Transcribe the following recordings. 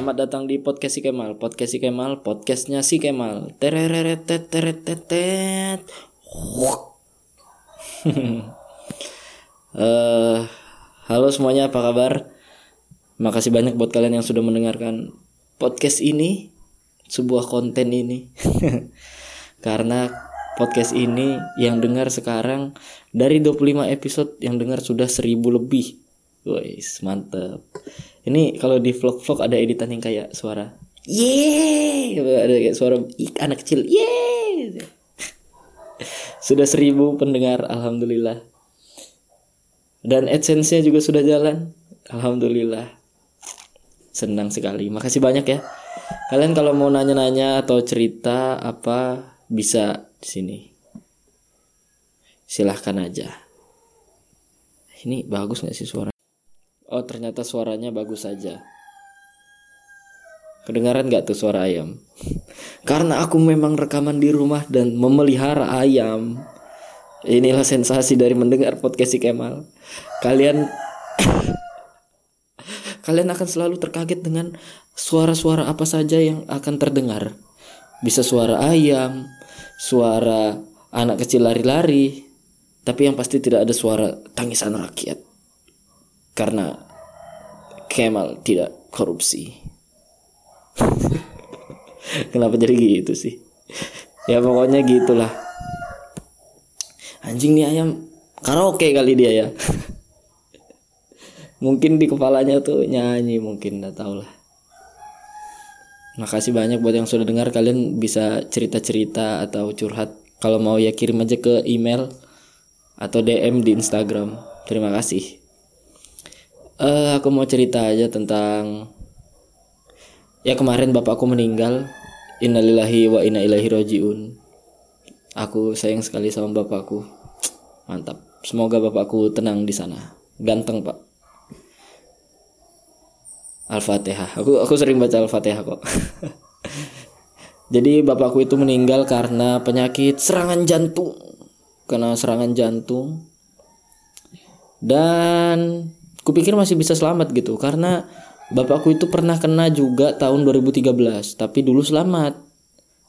selamat datang di podcast si Kemal. Podcast si Kemal, podcastnya si Kemal. Terereretet. Eh, halo semuanya, apa kabar? Makasih banyak buat kalian yang sudah mendengarkan podcast ini, sebuah konten ini. Karena podcast ini yang dengar sekarang dari 25 episode yang dengar sudah 1000 lebih. Wais, mantep. Ini kalau di vlog-vlog ada editan yang kayak suara. Yeay! Ada kayak suara anak kecil Yeay! Sudah seribu pendengar Alhamdulillah. Dan AdSense-nya juga sudah jalan. Alhamdulillah. Senang sekali. Makasih banyak ya. Kalian kalau mau nanya-nanya atau cerita apa Bisa di sini. Silahkan aja. Ini bagus gak sih suara Oh ternyata suaranya bagus saja. Kedengaran gak tuh suara ayam? Karena aku memang rekaman di rumah dan memelihara ayam. Inilah sensasi dari mendengar podcast si Kemal. Kalian kalian akan selalu terkaget dengan suara-suara apa saja yang akan terdengar. Bisa suara ayam, suara anak kecil lari-lari, tapi yang pasti tidak ada suara tangisan rakyat karena Kemal tidak korupsi. Kenapa jadi gitu sih? Ya pokoknya gitulah. Anjing nih ayam karaoke kali dia ya. mungkin di kepalanya tuh nyanyi mungkin nggak tahu lah. Makasih banyak buat yang sudah dengar kalian bisa cerita-cerita atau curhat. Kalau mau ya kirim aja ke email atau DM di Instagram. Terima kasih. Uh, aku mau cerita aja tentang ya kemarin bapakku meninggal. Innalillahi wa inna ilaihi rojiun. Aku sayang sekali sama bapakku. Mantap. Semoga bapakku tenang di sana. Ganteng, Pak. Al-Fatihah. Aku aku sering baca Al-Fatihah kok. Jadi bapakku itu meninggal karena penyakit serangan jantung. Karena serangan jantung. Dan kupikir masih bisa selamat gitu. Karena bapakku itu pernah kena juga tahun 2013 tapi dulu selamat.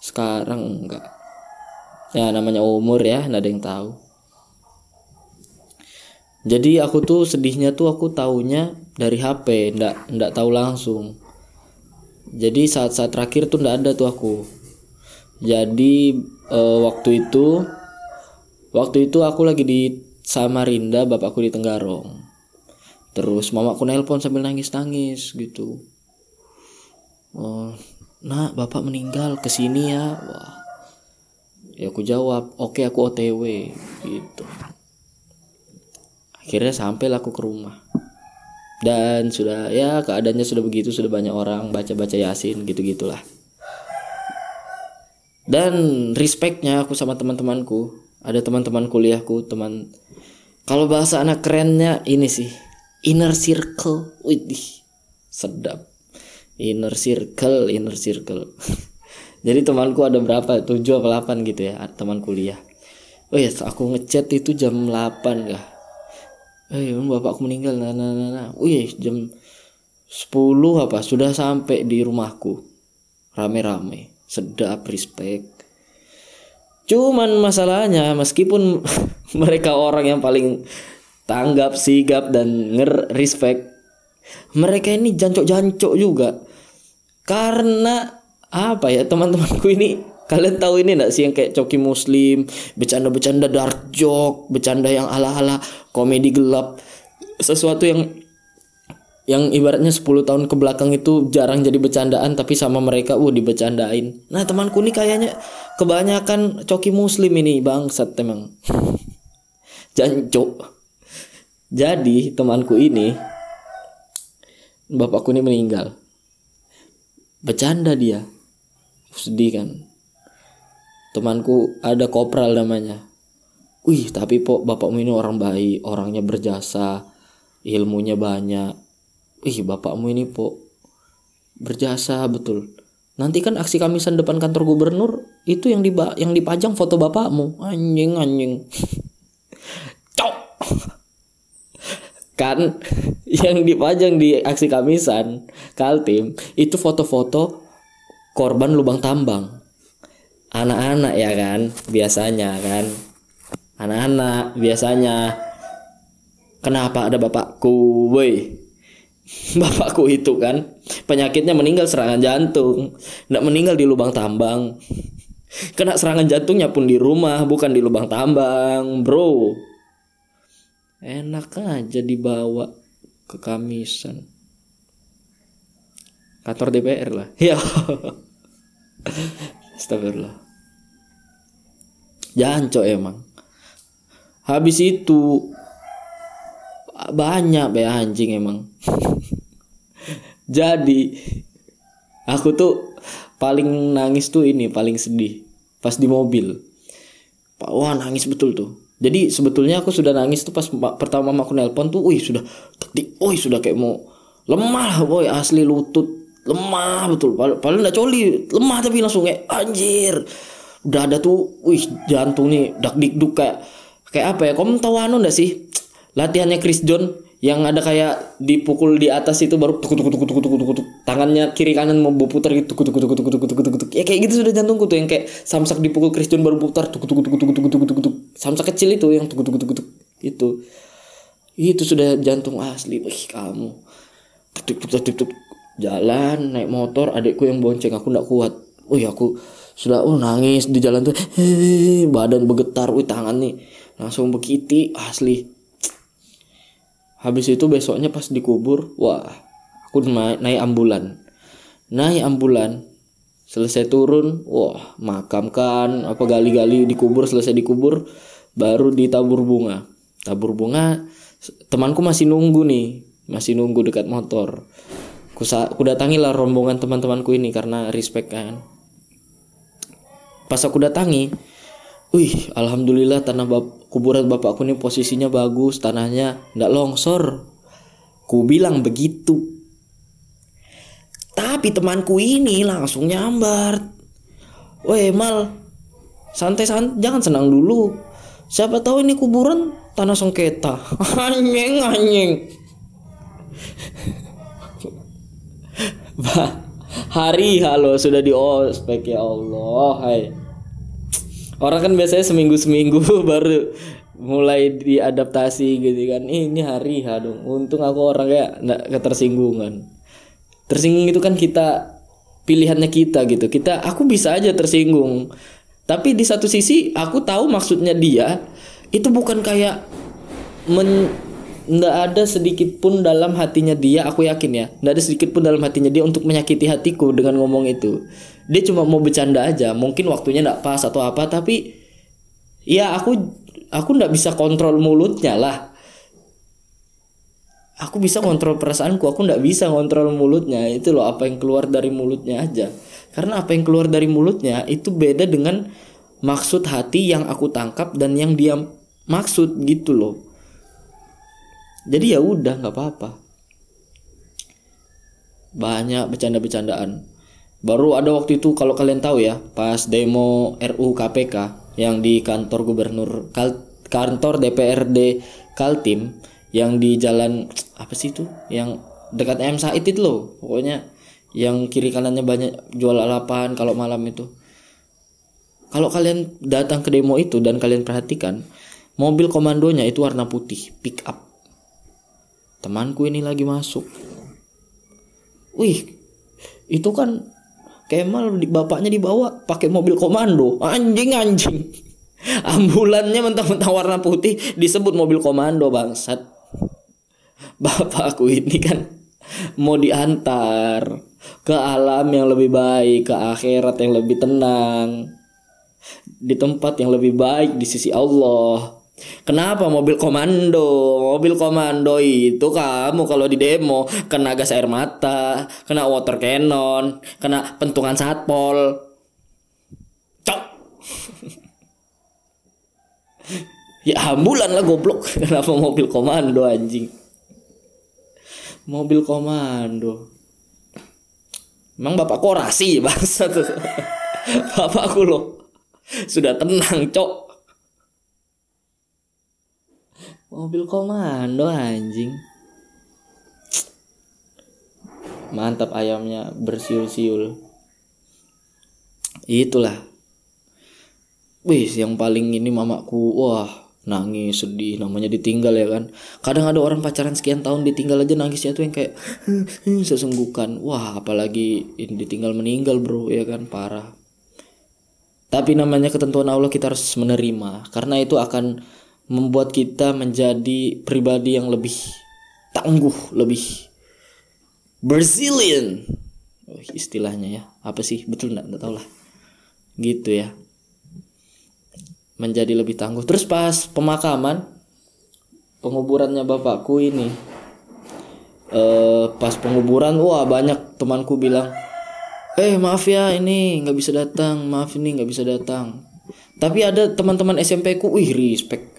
Sekarang enggak. Ya namanya umur ya nggak ada yang tahu. Jadi aku tuh sedihnya tuh aku taunya dari HP ndak ndak tahu langsung. Jadi saat-saat terakhir tuh ndak ada tuh aku. Jadi e, waktu itu waktu itu aku lagi di Samarinda bapakku di Tenggarong terus mamaku nelpon sambil nangis-nangis gitu. Oh nak bapak meninggal ke sini ya. Wah. Ya aku jawab oke okay, aku otw gitu. Akhirnya sampai aku ke rumah. Dan sudah ya keadaannya sudah begitu sudah banyak orang baca-baca yasin gitu gitulah dan respectnya aku sama teman-temanku. Ada teman-teman kuliahku teman kalau bahasa anak kerennya ini sih inner circle. Widih sedap. Inner circle inner circle. Jadi temanku ada berapa? Tujuh atau delapan gitu ya teman kuliah. Oh ya aku ngechat itu jam 8 kah eh bapakku meninggal nah nah nah, nah. oh iya jam 10 apa? Sudah sampai di rumahku. Rame-rame. Sedap respect. Cuman masalahnya meskipun mereka orang yang paling tanggap sigap dan nger respect. Mereka ini jancok-jancok juga. Karena apa ya teman-temanku ini kalian tahu ini enggak sih yang kayak coki muslim bercanda-bercanda dark joke bercanda yang ala-ala komedi gelap. Sesuatu yang yang ibaratnya 10 tahun ke belakang itu jarang jadi bercandaan tapi sama mereka uh dibecandain nah temanku ini kayaknya kebanyakan coki muslim ini bangsat emang. Jancok jadi temanku ini bapakku ini meninggal. Bercanda dia. Sedih kan. Temanku ada kopral namanya. Wih, tapi pok bapakmu ini orang baik, orangnya berjasa, ilmunya banyak. Wih, bapakmu ini pok berjasa betul. Nanti kan aksi kamisan depan kantor gubernur itu yang di yang dipajang foto bapakmu. Anjing anjing. Cok kan yang dipajang di aksi kamisan Kaltim itu foto-foto korban lubang tambang. Anak-anak ya kan? Biasanya kan? Anak-anak biasanya. Kenapa ada bapakku woi? Bapakku itu kan? Penyakitnya meninggal serangan jantung. Tidak meninggal di lubang tambang. Kena serangan jantungnya pun di rumah bukan di lubang tambang bro enak aja dibawa ke kamisan. Kantor DPR lah. Ya. Astagfirullah. Jancok emang. Habis itu Banyak ya anjing emang. Jadi Aku tuh Paling nangis tuh ini Paling sedih. Pas di mobil. Wah nangis betul tuh jadi sebetulnya aku sudah nangis tuh pas pertama aku nelpon tuh, wih sudah, wih sudah kayak mau lemah, boy asli lutut lemah betul. Paling nggak coli lemah tapi langsung kayak anjir. Udah ada tuh wih jantung nih dak dikduk kayak kayak apa ya kamu tahu anu nggak sih? Latihannya Chris John yang ada kayak dipukul di atas itu baru tuk tuk tuk tuk tuk tuk tuk tangannya kiri kanan mau putar gitu tuk tuk tuk tuk tuk tuk tuk ya kayak gitu sudah jantungku tuh yang kayak samsak dipukul Christian baru putar tuk tuk tuk tuk tuk tuk tuk samsak kecil itu yang tuk tuk tuk tuk itu itu sudah jantung asli Wih, kamu tuk tuk tuk tuk jalan naik motor adikku yang bonceng aku ndak kuat Wih aku sudah oh nangis di jalan tuh badan bergetar wih tangan nih langsung begitu asli habis itu besoknya pas dikubur wah aku naik, ambulan. Naik ambulan selesai turun wah makamkan apa gali-gali dikubur selesai dikubur baru ditabur bunga. Tabur bunga temanku masih nunggu nih masih nunggu dekat motor. Ku, ku datangi lah rombongan teman-temanku ini karena respect kan. Pas aku datangi, wih, alhamdulillah tanah bap kuburan bapakku ini posisinya bagus, tanahnya ndak longsor. Ku bilang begitu. Tapi temanku ini langsung nyambar. Weh mal, santai santai, jangan senang dulu. Siapa tahu ini kuburan tanah sengketa. anjing anjing. hari halo sudah di ospek ya Allah hai orang kan biasanya seminggu seminggu baru mulai diadaptasi gitu kan. Ini hari ha dong. Untung aku orangnya nggak ketersinggungan. Tersinggung itu kan kita pilihannya kita gitu. Kita aku bisa aja tersinggung. Tapi di satu sisi aku tahu maksudnya dia itu bukan kayak men nggak ada sedikit pun dalam hatinya dia aku yakin ya. Nggak ada sedikit pun dalam hatinya dia untuk menyakiti hatiku dengan ngomong itu. Dia cuma mau bercanda aja mungkin waktunya nggak pas atau apa tapi ya aku aku nggak bisa kontrol mulutnya lah. Aku bisa kontrol perasaanku aku nggak bisa kontrol mulutnya. Itu loh apa yang keluar dari mulutnya aja. Karena apa yang keluar dari mulutnya itu beda dengan maksud hati yang aku tangkap dan yang dia maksud gitu loh jadi ya udah nggak apa-apa. Banyak bercanda-bercandaan. Baru ada waktu itu kalau kalian tahu ya pas demo RUU KPK yang di kantor gubernur Kal kantor DPRD Kaltim yang di jalan apa sih itu? Yang dekat M Said itu loh pokoknya. Yang kiri kanannya banyak jual alapan kalau malam itu. Kalau kalian datang ke demo itu dan kalian perhatikan mobil komandonya itu warna putih pick up temanku ini lagi masuk. Wih itu kan Kemal bapaknya dibawa pakai mobil komando. Anjing anjing. Ambulannya mentang-mentang warna putih disebut mobil komando bangsat. Bapakku ini kan mau diantar ke alam yang lebih baik ke akhirat yang lebih tenang. Di tempat yang lebih baik di sisi Allah Kenapa mobil komando? Mobil komando itu kamu kalau di demo kena gas air mata, kena water cannon, kena pentungan satpol. Cok. ya ambulan lah goblok. Kenapa mobil komando anjing? Mobil komando. Emang bapak korasi bangsa tuh. Bapakku loh. Sudah tenang, cok mobil komando anjing. Mantap ayamnya bersiul-siul. Itulah. Wis yang paling ini mamaku. Wah nangis sedih namanya ditinggal ya kan? Kadang ada orang pacaran sekian tahun ditinggal aja nangisnya tuh yang kayak sesungguhkan. wah apalagi ini ditinggal meninggal bro ya kan? Parah. Tapi namanya ketentuan Allah kita harus menerima. Karena itu akan membuat kita menjadi pribadi yang lebih tangguh lebih Brazilian. Oh, istilahnya ya. Apa sih? Betul nggak? Tahu lah gitu ya. Menjadi lebih tangguh. Terus pas pemakaman penguburannya bapakku ini eh pas penguburan wah banyak temanku bilang eh maaf ya ini nggak bisa datang. Maaf ini nggak bisa datang. Tapi ada teman-teman SMP ku wih respect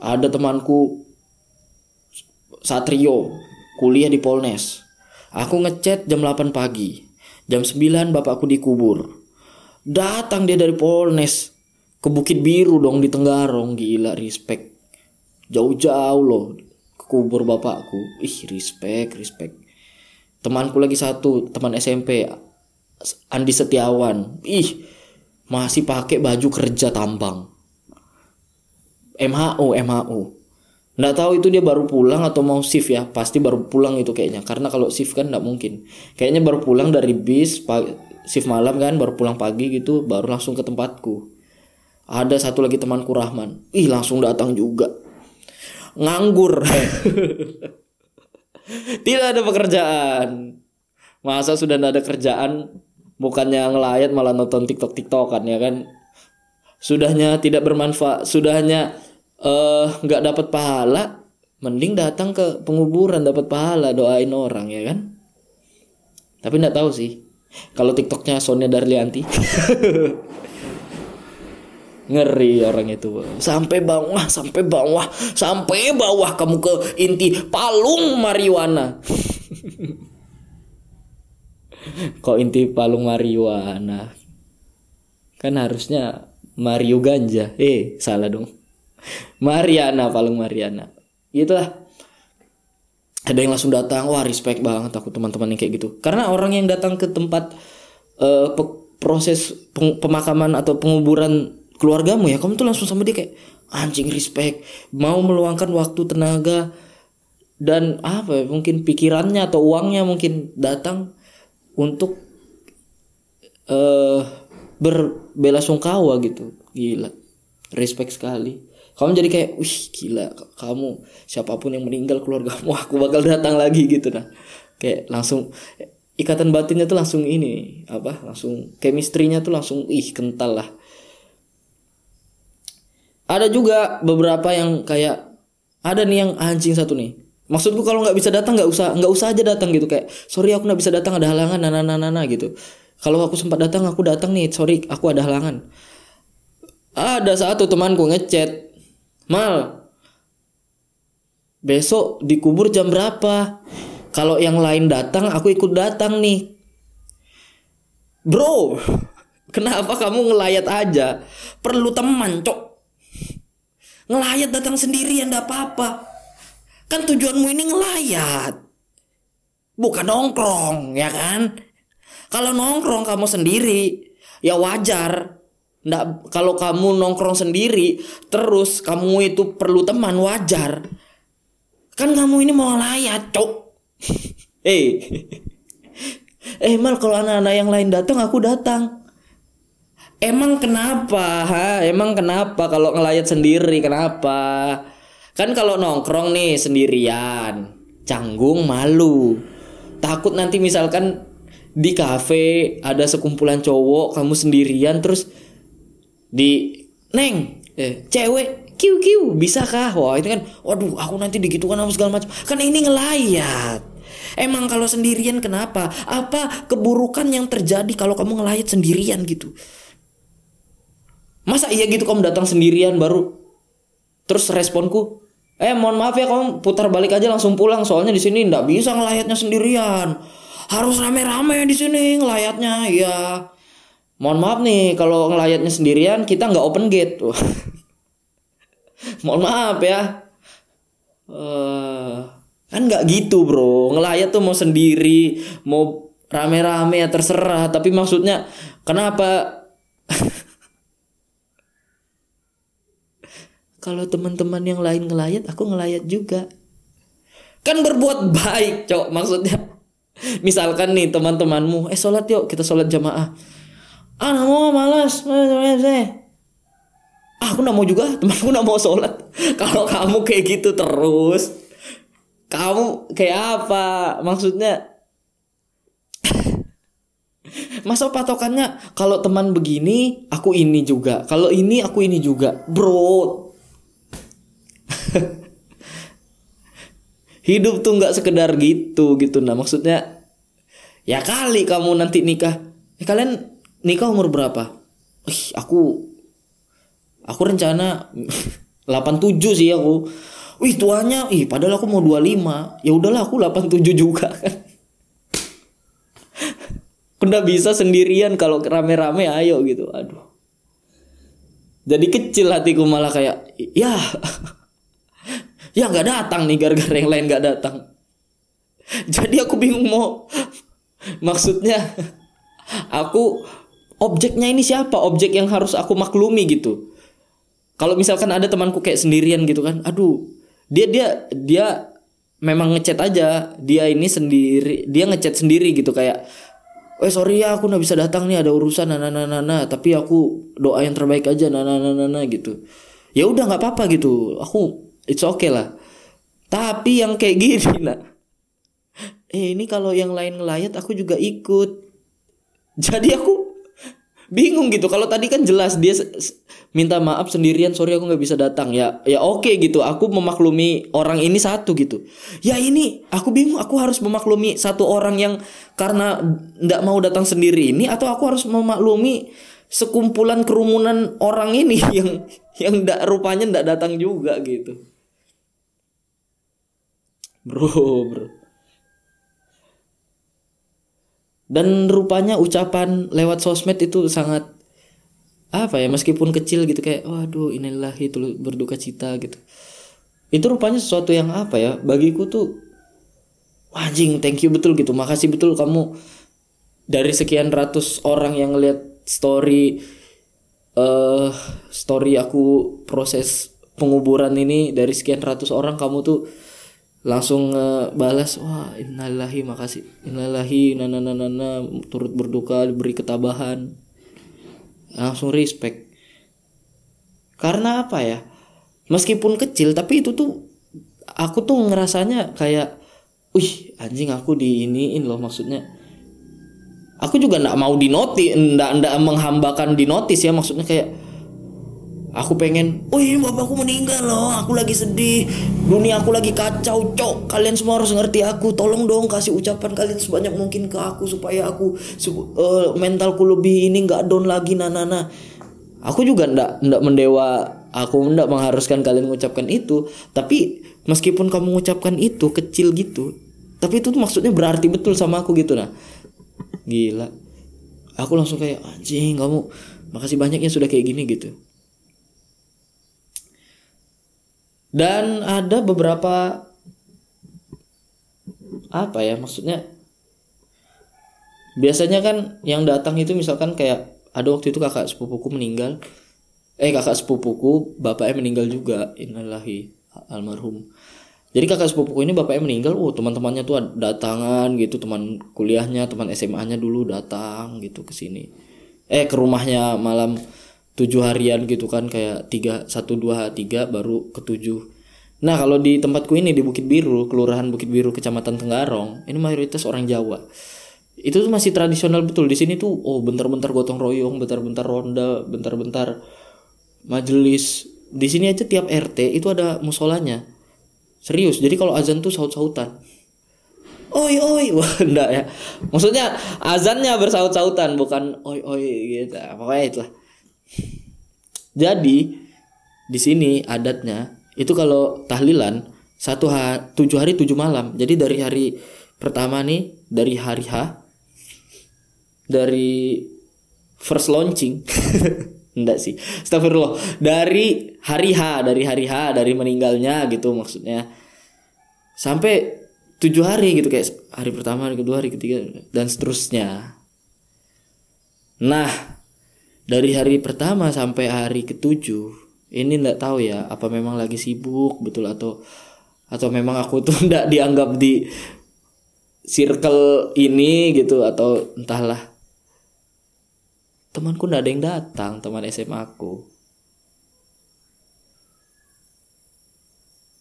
ada temanku Satrio kuliah di Polnes. Aku ngechat jam 8 pagi. Jam 9 bapakku dikubur. Datang dia dari Polnes. Ke Bukit Biru dong di Tenggarong. Gila respect. Jauh-jauh loh ke kubur bapakku. Ih respect respect. Temanku lagi satu teman SMP Andi Setiawan. Ih masih pakai baju kerja tambang MHO MHO nggak tahu itu dia baru pulang atau mau shift ya. Pasti baru pulang itu kayaknya. Karena kalau shift kan nggak mungkin. Kayaknya baru pulang dari bis shift malam kan baru pulang pagi gitu baru langsung ke tempatku. Ada satu lagi temanku Rahman. Ih langsung datang juga. Nganggur. Tidak ada pekerjaan. Masa sudah tidak ada kerjaan bukannya ngelayat malah nonton tiktok tiktokan ya kan? Sudahnya tidak bermanfaat sudahnya nggak uh, dapat pahala mending datang ke penguburan dapat pahala doain orang ya kan? Tapi nggak tahu sih kalau tiktoknya Sonia Darlianti. Ngeri orang itu. Sampai bawah sampai bawah sampai bawah kamu ke inti palung marijuana kok inti palung marijuana kan harusnya Mario ganja. Eh salah dong Mariana palung Mariana. Itulah. Ada yang langsung datang wah respect banget aku teman-teman yang kayak gitu. Karena orang yang datang ke tempat uh, proses pemakaman atau penguburan keluargamu ya kamu tuh langsung sama dia kayak anjing respect. Mau meluangkan waktu tenaga dan apa ya, mungkin pikirannya atau uangnya mungkin datang untuk uh, berbela sungkawa gitu. Gila. Respect sekali kamu jadi kayak wih gila kamu siapa pun yang meninggal keluargamu aku bakal datang lagi gitu. Nah kayak langsung ikatan batinnya tuh langsung ini apa langsung chemistry-nya tuh langsung ih kental lah. Ada juga beberapa yang kayak ada nih yang anjing satu nih. Maksudku kalau nggak bisa datang nggak usah nggak usah aja datang gitu. Kayak sorry aku nggak bisa datang ada halangan nana nana nana gitu. Kalau aku sempat datang aku datang nih sorry aku ada halangan. Ada satu temanku ngechat mal besok dikubur jam berapa kalau yang lain datang aku ikut datang nih bro kenapa kamu ngelayat aja perlu teman cok Ngelayat datang sendirian ndak apa-apa. Kan tujuanmu ini ngelayat. Bukan nongkrong, ya kan? Kalau nongkrong kamu sendiri, ya wajar. Nggak, kalau kamu nongkrong sendiri, terus kamu itu perlu teman, wajar. Kan kamu ini mau ngelayat, cok. Eh, eh mal kalau anak-anak yang lain datang, aku datang. Emang kenapa? Ha? Emang kenapa kalau ngelayat sendiri? Kenapa? Kan kalau nongkrong nih sendirian, canggung, malu. Takut nanti misalkan di kafe ada sekumpulan cowok, kamu sendirian terus di neng, eh, cewek, kiu kiu, bisa kah? Wah itu kan, waduh, aku nanti digitukan sama segala macam. Kan ini ngelayat. Emang kalau sendirian kenapa? Apa keburukan yang terjadi kalau kamu ngelayat sendirian gitu? Masa iya gitu kamu datang sendirian baru terus responku, "Eh, mohon maaf ya kamu putar balik aja langsung pulang soalnya di sini ndak bisa ngelayatnya sendirian. Harus rame-rame di sini ngelayatnya." Ya. Mohon maaf nih kalau ngelayatnya sendirian kita nggak open gate. Mohon maaf ya. Uh, kan nggak gitu bro. Ngelayat tuh mau sendiri mau rame-rame ya terserah. Tapi maksudnya kenapa? Kalau teman-teman yang lain ngelayat aku ngelayat juga. Kan berbuat baik cok maksudnya. Misalkan nih teman-temanmu eh sholat yuk kita sholat jamaah ah mau malas ah, aku nggak mau juga. Temanku nggak mau sholat. Kalau kamu kayak gitu terus kamu kayak apa? Maksudnya masa patokannya kalau teman begini aku ini juga. Kalau ini aku ini juga. Bro. Hidup tuh nggak sekedar gitu gitu. Nah maksudnya ya kali kamu nanti nikah. Eh, kalian nikah umur berapa? Ih, aku aku rencana 87 sih aku. Wih tuanya ih padahal aku mau 25 ya udahlah aku 87 juga kan. Udah bisa sendirian kalau rame-rame ayo gitu. Aduh. Jadi kecil hatiku malah kayak ya ya nggak datang nih gara-gara yang lain nggak datang. Jadi aku bingung mau maksudnya aku objeknya ini siapa? Objek yang harus aku maklumi gitu. Kalau misalkan ada temanku kayak sendirian gitu kan aduh dia dia dia memang ngechat aja. Dia ini sendiri dia ngechat sendiri gitu kayak eh sorry ya aku nggak bisa datang nih ada urusan nana nana nana tapi aku doa yang terbaik aja nana nana nana gitu. Ya udah nggak apa apa gitu. Aku it's okay lah. Tapi yang kayak gini nah eh ini kalau yang lain ngelayat aku juga ikut. Jadi aku bingung gitu. Kalau tadi kan jelas dia minta maaf sendirian sorry aku nggak bisa datang. Ya ya oke okay, gitu. Aku memaklumi orang ini satu gitu. Ya ini aku bingung aku harus memaklumi satu orang yang karena nggak mau datang sendiri ini atau aku harus memaklumi sekumpulan kerumunan orang ini yang yang ndak rupanya ndak datang juga gitu. Bro bro dan rupanya ucapan lewat sosmed itu sangat apa ya meskipun kecil gitu kayak waduh inilah itu berduka cita gitu. Itu rupanya sesuatu yang apa ya bagiku tuh wajing thank you betul gitu makasih betul kamu dari sekian ratus orang yang ngeliat story uh, story aku proses penguburan ini dari sekian ratus orang kamu tuh langsung uh, balas wah innalillahi makasih. Innalillahi nana nana nana turut berduka diberi ketabahan. Langsung respect. Karena apa ya? Meskipun kecil tapi itu tuh aku tuh ngerasanya kayak wih anjing aku di iniin loh maksudnya. Aku juga ndak mau dinoti ndak ndak menghambakan di notis ya maksudnya kayak aku pengen oh ini bapakku meninggal loh aku lagi sedih. Dunia aku lagi kacau cok. Kalian semua harus ngerti aku. Tolong dong kasih ucapan kalian sebanyak mungkin ke aku supaya aku uh, mentalku lebih ini nggak down lagi nana nah, aku juga ndak ndak mendewa aku ndak mengharuskan kalian mengucapkan itu. Tapi meskipun kamu mengucapkan itu kecil gitu tapi itu maksudnya berarti betul sama aku gitu nah. Gila. Aku langsung kayak anjing kamu makasih banyak ya sudah kayak gini gitu dan ada beberapa apa ya maksudnya? Biasanya kan yang datang itu misalkan kayak ada waktu itu kakak sepupuku meninggal. Eh kakak sepupuku bapaknya meninggal juga. Innalillahi almarhum. Jadi kakak sepupuku ini bapaknya meninggal oh teman-temannya tuh datangan gitu teman kuliahnya teman SMA-nya dulu datang gitu ke sini. Eh ke rumahnya malam tujuh harian gitu kan kayak tiga satu dua tiga baru ketujuh. Nah kalau di tempatku ini di Bukit Biru kelurahan Bukit Biru kecamatan Tenggarong ini mayoritas orang Jawa. Itu tuh masih tradisional betul. Di sini tuh oh bentar-bentar gotong royong bentar-bentar ronda bentar-bentar majelis. Di sini aja tiap RT itu ada musolanya. Serius jadi kalau azan tuh saut-sautan. Oi oi wah enggak ya. Maksudnya azannya bersaut-sautan bukan oi oi gitu. Pokoknya itulah jadi di sini adatnya itu kalau tahlilan satu ha tujuh hari tujuh malam. Jadi dari hari pertama nih dari hari H dari first launching enggak sih Astagfirullah. Dari hari H dari hari H dari meninggalnya gitu maksudnya. Sampai tujuh hari gitu kayak hari pertama hari kedua hari ketiga dan seterusnya. Nah dari hari pertama sampai hari ketujuh ini nggak tahu ya apa memang lagi sibuk betul atau atau memang aku tuh nggak dianggap di circle ini gitu atau entahlah. Temanku nggak ada yang datang teman SMA aku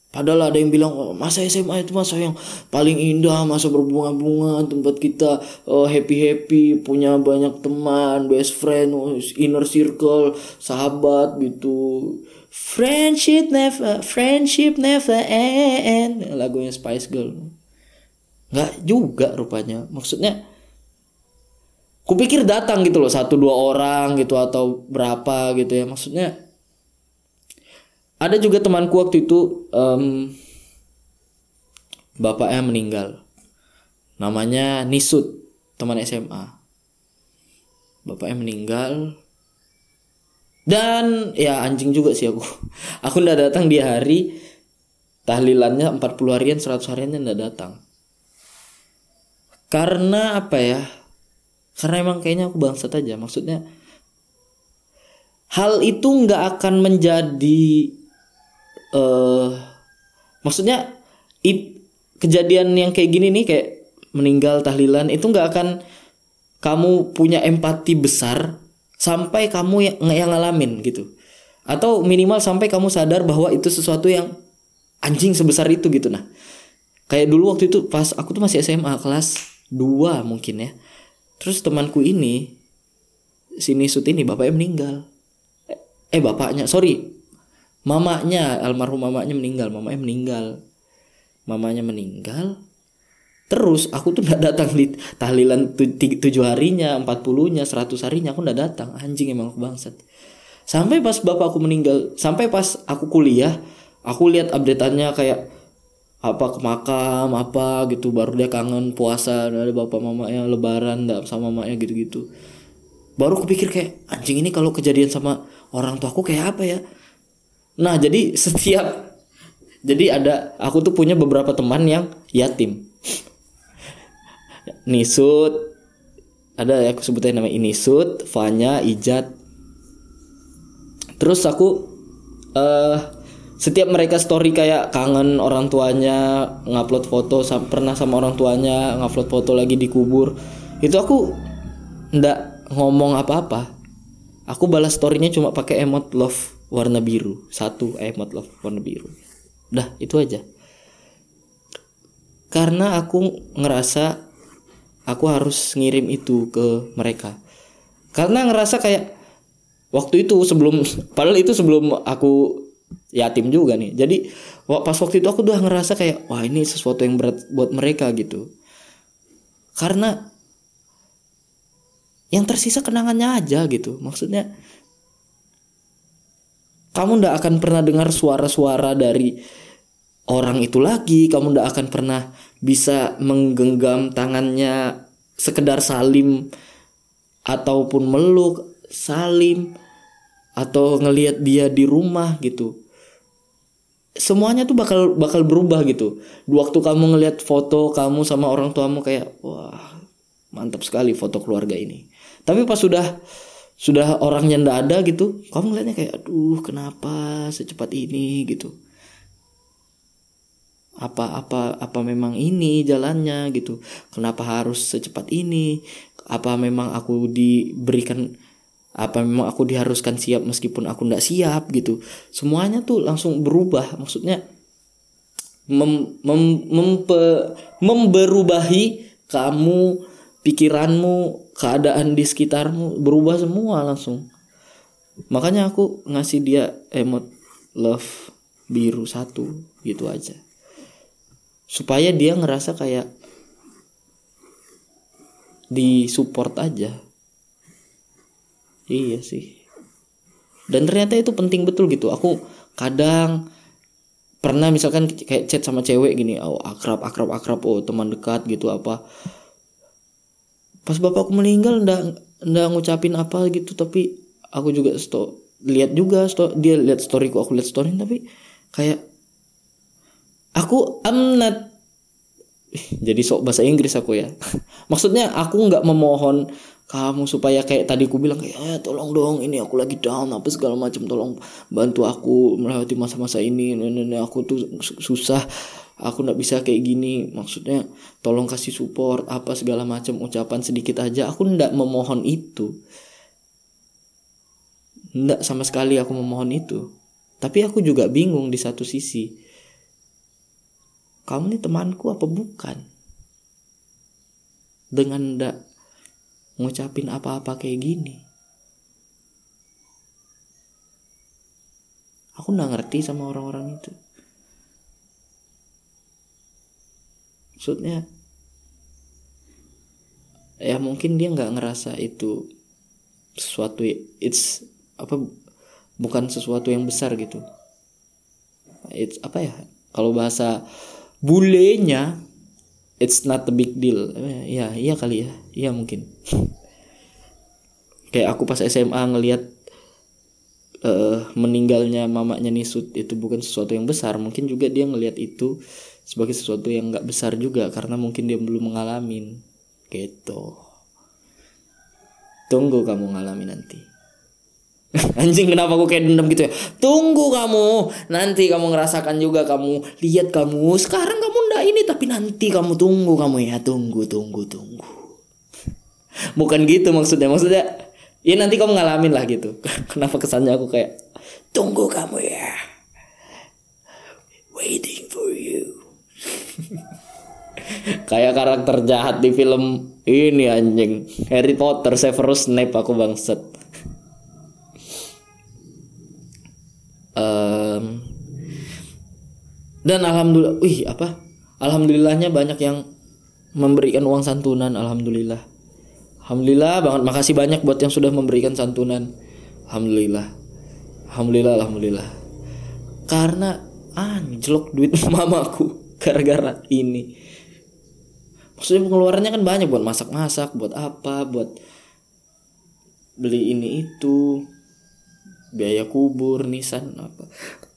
Padahal ada yang bilang oh, masa SMA itu masa yang paling indah, masa berbunga-bunga, tempat kita oh, happy-happy, punya banyak teman, best friend, inner circle, sahabat gitu. Friendship never, friendship never end. Lagunya Spice Girl. Nggak juga rupanya. Maksudnya kupikir datang gitu loh satu dua orang gitu atau berapa gitu ya maksudnya ada juga temanku waktu itu um, bapaknya meninggal. Namanya Nisut teman SMA bapaknya meninggal. Dan ya anjing juga sih aku. Aku ndak datang di hari. Tahlilannya 40 harian 100 hariannya ndak datang. Karena apa ya? Karena emang kayaknya aku bangsat aja. Maksudnya hal itu nggak akan menjadi uh, maksudnya it, kejadian yang kayak gini nih kayak meninggal tahlilan itu nggak akan kamu punya empati besar sampai kamu yang, yang ngalamin gitu atau minimal sampai kamu sadar bahwa itu sesuatu yang anjing sebesar itu gitu nah kayak dulu waktu itu pas aku tuh masih SMA kelas 2 mungkin ya Terus temanku ini sini sut ini bapaknya meninggal. Eh bapaknya, sorry. Mamanya, almarhum mamanya meninggal, mamanya meninggal. Mamanya meninggal. Terus aku tuh nggak datang di tahlilan tujuh harinya, empat puluhnya, seratus harinya aku nggak datang. Anjing emang aku bangsat. Sampai pas bapakku meninggal, sampai pas aku kuliah, aku lihat updateannya kayak apa ke makam apa gitu baru dia kangen puasa ada bapak mamanya lebaran ndak sama mamanya gitu-gitu baru kepikir kayak anjing ini kalau kejadian sama orang tua aku kayak apa ya nah jadi setiap jadi ada aku tuh punya beberapa teman yang yatim. Nisut ada ya aku sebutnya nama Inisut Fanya Ijat. Terus aku eh uh, setiap mereka story kayak kangen orang tuanya ngupload foto pernah sama orang tuanya ngupload foto lagi di kubur. Itu aku ndak ngomong apa-apa. Aku balas storynya cuma pakai emot love warna biru. Satu emot love warna biru. Dah itu aja. Karena aku ngerasa aku harus ngirim itu ke mereka. Karena ngerasa kayak waktu itu sebelum padahal itu sebelum aku yatim juga nih. Jadi pas waktu itu aku udah ngerasa kayak wah ini sesuatu yang berat buat mereka gitu. Karena yang tersisa kenangannya aja gitu. Maksudnya kamu ndak akan pernah dengar suara-suara dari orang itu lagi. Kamu ndak akan pernah bisa menggenggam tangannya sekedar salim ataupun meluk salim atau ngelihat dia di rumah gitu. Semuanya tuh bakal bakal berubah gitu. Waktu kamu ngelihat foto kamu sama orang tuamu kayak wah mantap sekali foto keluarga ini. Tapi pas sudah sudah orangnya ndak ada gitu kamu ngeliatnya kayak aduh kenapa secepat ini? gitu. Apa apa apa memang ini jalannya? gitu. Kenapa harus secepat ini? Apa memang aku diberikan apa memang aku diharuskan siap meskipun aku tidak siap? gitu. Semuanya tuh langsung berubah maksudnya mem, mem, mempe, memberubahi kamu pikiranmu keadaan di sekitarmu berubah semua langsung. Makanya aku ngasih dia emot love biru satu gitu aja. Supaya dia ngerasa kayak di support aja. Iya sih. Dan ternyata itu penting betul gitu. Aku kadang pernah misalkan kayak chat sama cewek gini oh akrab akrab akrab oh teman dekat gitu apa pas bapakku meninggal ndak ndak ngucapin apa gitu tapi aku juga sto lihat juga sto dia lihat storyku aku lihat story tapi kayak aku I'm not jadi sok bahasa Inggris aku ya. Maksudnya aku nggak memohon kamu supaya kayak tadi aku bilang kayak eh, tolong dong ini aku lagi down apa segala macam tolong bantu aku melewati masa-masa ini nenek aku tuh susah aku nggak bisa kayak gini. Maksudnya tolong kasih support apa segala macam ucapan sedikit aja. Aku ndak memohon itu. Ndak sama sekali aku memohon itu. Tapi aku juga bingung di satu sisi. Kamu nih temanku apa bukan? Dengan ndak ngucapin apa-apa kayak gini. Aku nggak ngerti sama orang-orang itu. Maksudnya, ya mungkin dia nggak ngerasa itu sesuatu it's apa bukan sesuatu yang besar gitu. It's apa ya? Kalau bahasa bulenya it's not a big deal. Ya iya kali ya. Iya mungkin. Kayak aku pas SMA ngelihat uh, meninggalnya mamanya Nisut itu bukan sesuatu yang besar. Mungkin juga dia ngelihat itu sebagai sesuatu yang nggak besar juga karena mungkin dia belum mengalami. Gitu. Tunggu kamu ngalami nanti Anjing kenapa aku kayak dendam gitu ya? Tunggu kamu. Nanti kamu ngerasakan juga kamu Lihat kamu Sekarang kamu ndak ini Tapi nanti kamu tunggu kamu ya. Tunggu tunggu tunggu. Bukan gitu maksudnya. Maksudnya Ya nanti kamu ngalamin lah gitu. Kenapa kesannya aku kayak Tunggu kamu ya. Waiting for you. Kayak karakter jahat di film Ini anjing. Harry Potter Severus Snape aku bangset um, dan alhamdulillah wih apa? Alhamdulillahnya banyak yang memberikan uang santunan alhamdulillah. Alhamdulillah banget makasih banyak buat yang sudah memberikan santunan. Alhamdulillah. Alhamdulillah alhamdulillah. Karena anjlok duit mamaku gara-gara ini. Maksudnya pengeluarannya kan banyak buat masak-masak buat apa buat beli ini itu biaya kubur nisan apa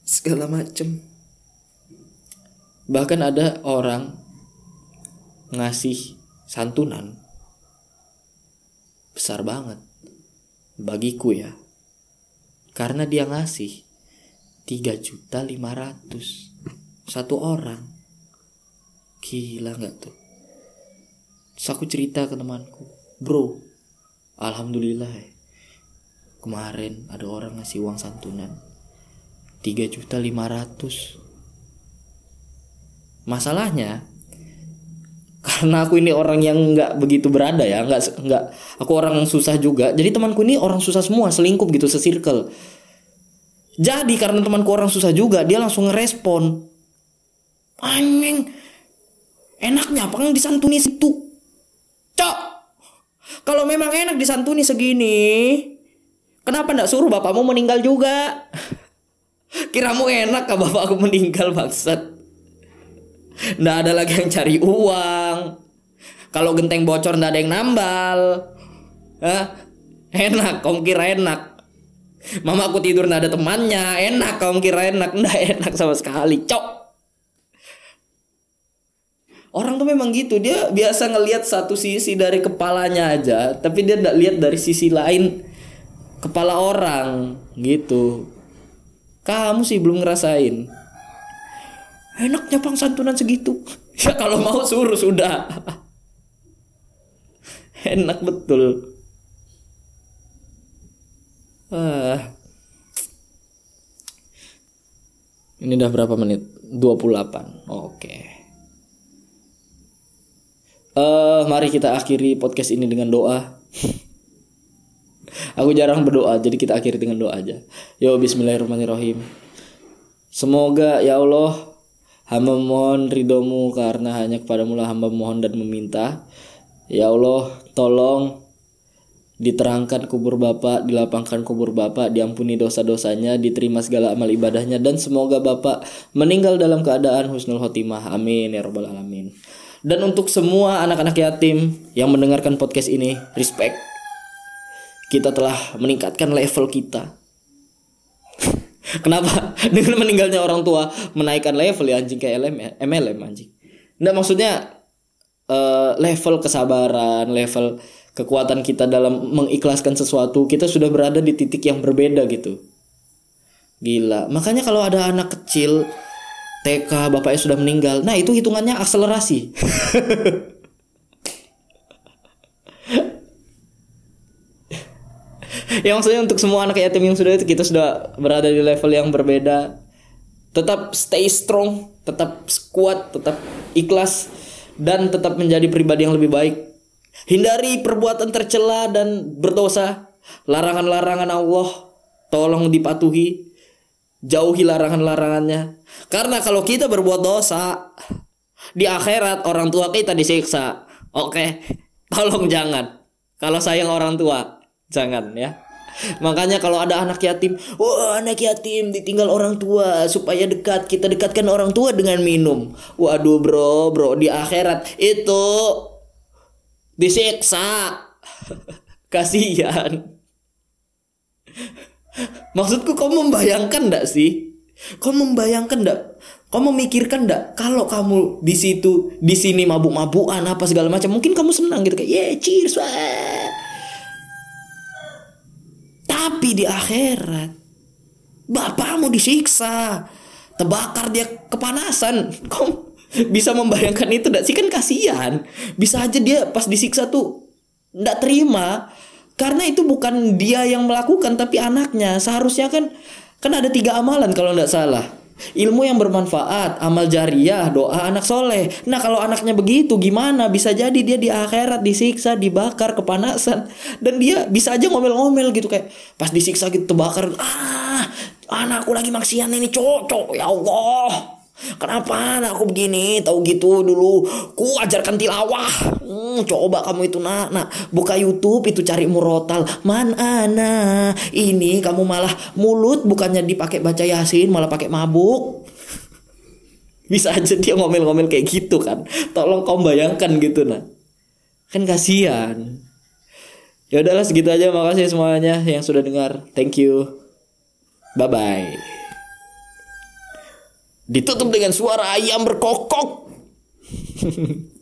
segala macem. Bahkan ada orang ngasih santunan besar banget bagiku ya. Karena dia ngasih tiga juta lima ratus. Satu orang. Gila nggak tuh? Terus aku cerita ke temanku bro alhamdulillah ya kemarin ada orang ngasih uang santunan. 3 juta 500 masalahnya karena aku ini orang yang nggak begitu berada ya nggak nggak aku orang susah juga. Jadi temanku ini orang susah semua selingkup gitu sesirkel jadi karena temanku orang susah juga dia langsung ngerespon. Anjing enaknya apa yang disantuni situ? Cok kalau memang enak disantuni segini Kenapa ndak suruh bapakmu meninggal juga? Kiramu enak kah bapakku meninggal maksud? Ndak ada lagi yang cari uang. Kalau genteng bocor ndak ada yang nambal. Hah? Enak, kau kira enak. Mama aku tidur ndak ada temannya. Enak, kau kira enak. Ndak enak sama sekali. Cok. Orang tuh memang gitu, dia biasa ngelihat satu sisi dari kepalanya aja, tapi dia ndak lihat dari sisi lain kepala orang gitu. Kamu sih belum ngerasain. Enaknya pang santunan segitu. Ya kalau mau suruh sudah. Enak betul. Ah. ini udah berapa menit? 28 oke. Uh, mari kita akhiri podcast ini dengan doa Aku jarang berdoa, jadi kita akhiri dengan doa aja. Yo bismillahirrahmanirrahim. Semoga ya Allah hamba mohon ridomu karena hanya kepadamu lah hamba mohon dan meminta. Ya Allah, tolong diterangkan kubur Bapak, dilapangkan kubur Bapak, diampuni dosa-dosanya, diterima segala amal ibadahnya dan semoga Bapak meninggal dalam keadaan husnul khotimah. Amin ya rabbal alamin. Dan untuk semua anak-anak yatim yang mendengarkan podcast ini, respect kita telah meningkatkan level kita. Kenapa? Dengan meninggalnya orang tua menaikkan level ya anjing kayak LM, MLM anjing. Nggak maksudnya eh, level kesabaran level kekuatan kita dalam mengikhlaskan sesuatu kita sudah berada di titik yang berbeda gitu gila makanya kalau ada anak kecil TK bapaknya sudah meninggal nah itu hitungannya akselerasi ya maksudnya untuk semua anak yatim yang sudah itu kita sudah berada di level yang berbeda. Tetap stay strong tetap kuat tetap ikhlas dan tetap menjadi pribadi yang lebih baik. Hindari perbuatan tercela dan berdosa. Larangan-larangan Allah tolong dipatuhi. Jauhi larangan-larangannya. Karena kalau kita berbuat dosa di akhirat orang tua kita disiksa. Oke tolong jangan. Kalau sayang orang tua jangan ya Makanya kalau ada anak yatim, wah anak yatim ditinggal orang tua supaya dekat kita dekatkan orang tua dengan minum. Waduh bro, bro di akhirat itu disiksa. Kasihan. Maksudku kau membayangkan ndak sih? Kau membayangkan ndak? Kau memikirkan ndak kalau kamu di situ di sini mabuk-mabukan apa segala macam mungkin kamu senang gitu kayak yeah cheers wah di akhirat bapakmu disiksa, terbakar dia kepanasan. Kok bisa membayangkan itu tidak sih kan kasihan. Bisa aja dia pas disiksa tuh tidak terima karena itu bukan dia yang melakukan tapi anaknya. Seharusnya kan kan ada tiga amalan kalau tidak salah ilmu yang bermanfaat, amal jariah, doa anak soleh. Nah kalau anaknya begitu gimana? Bisa jadi dia di akhirat disiksa, dibakar, kepanasan, dan dia bisa aja ngomel-ngomel gitu kayak pas disiksa gitu terbakar, ah anakku lagi maksiat ini cocok ya Allah. Kenapa anakku begini? Tahu gitu dulu. Ku ajarkan tilawah. Hmm, coba kamu itu nak, nak buka YouTube itu cari murotal. Man ana. Ini kamu malah mulut bukannya dipakai baca yasin malah pakai mabuk. Bisa aja dia ngomel-ngomel kayak gitu kan. Tolong kau bayangkan gitu nah. Kan kasihan. Ya udahlah segitu aja makasih semuanya yang sudah dengar. Thank you. Bye bye ditutup dengan suara ayam berkokok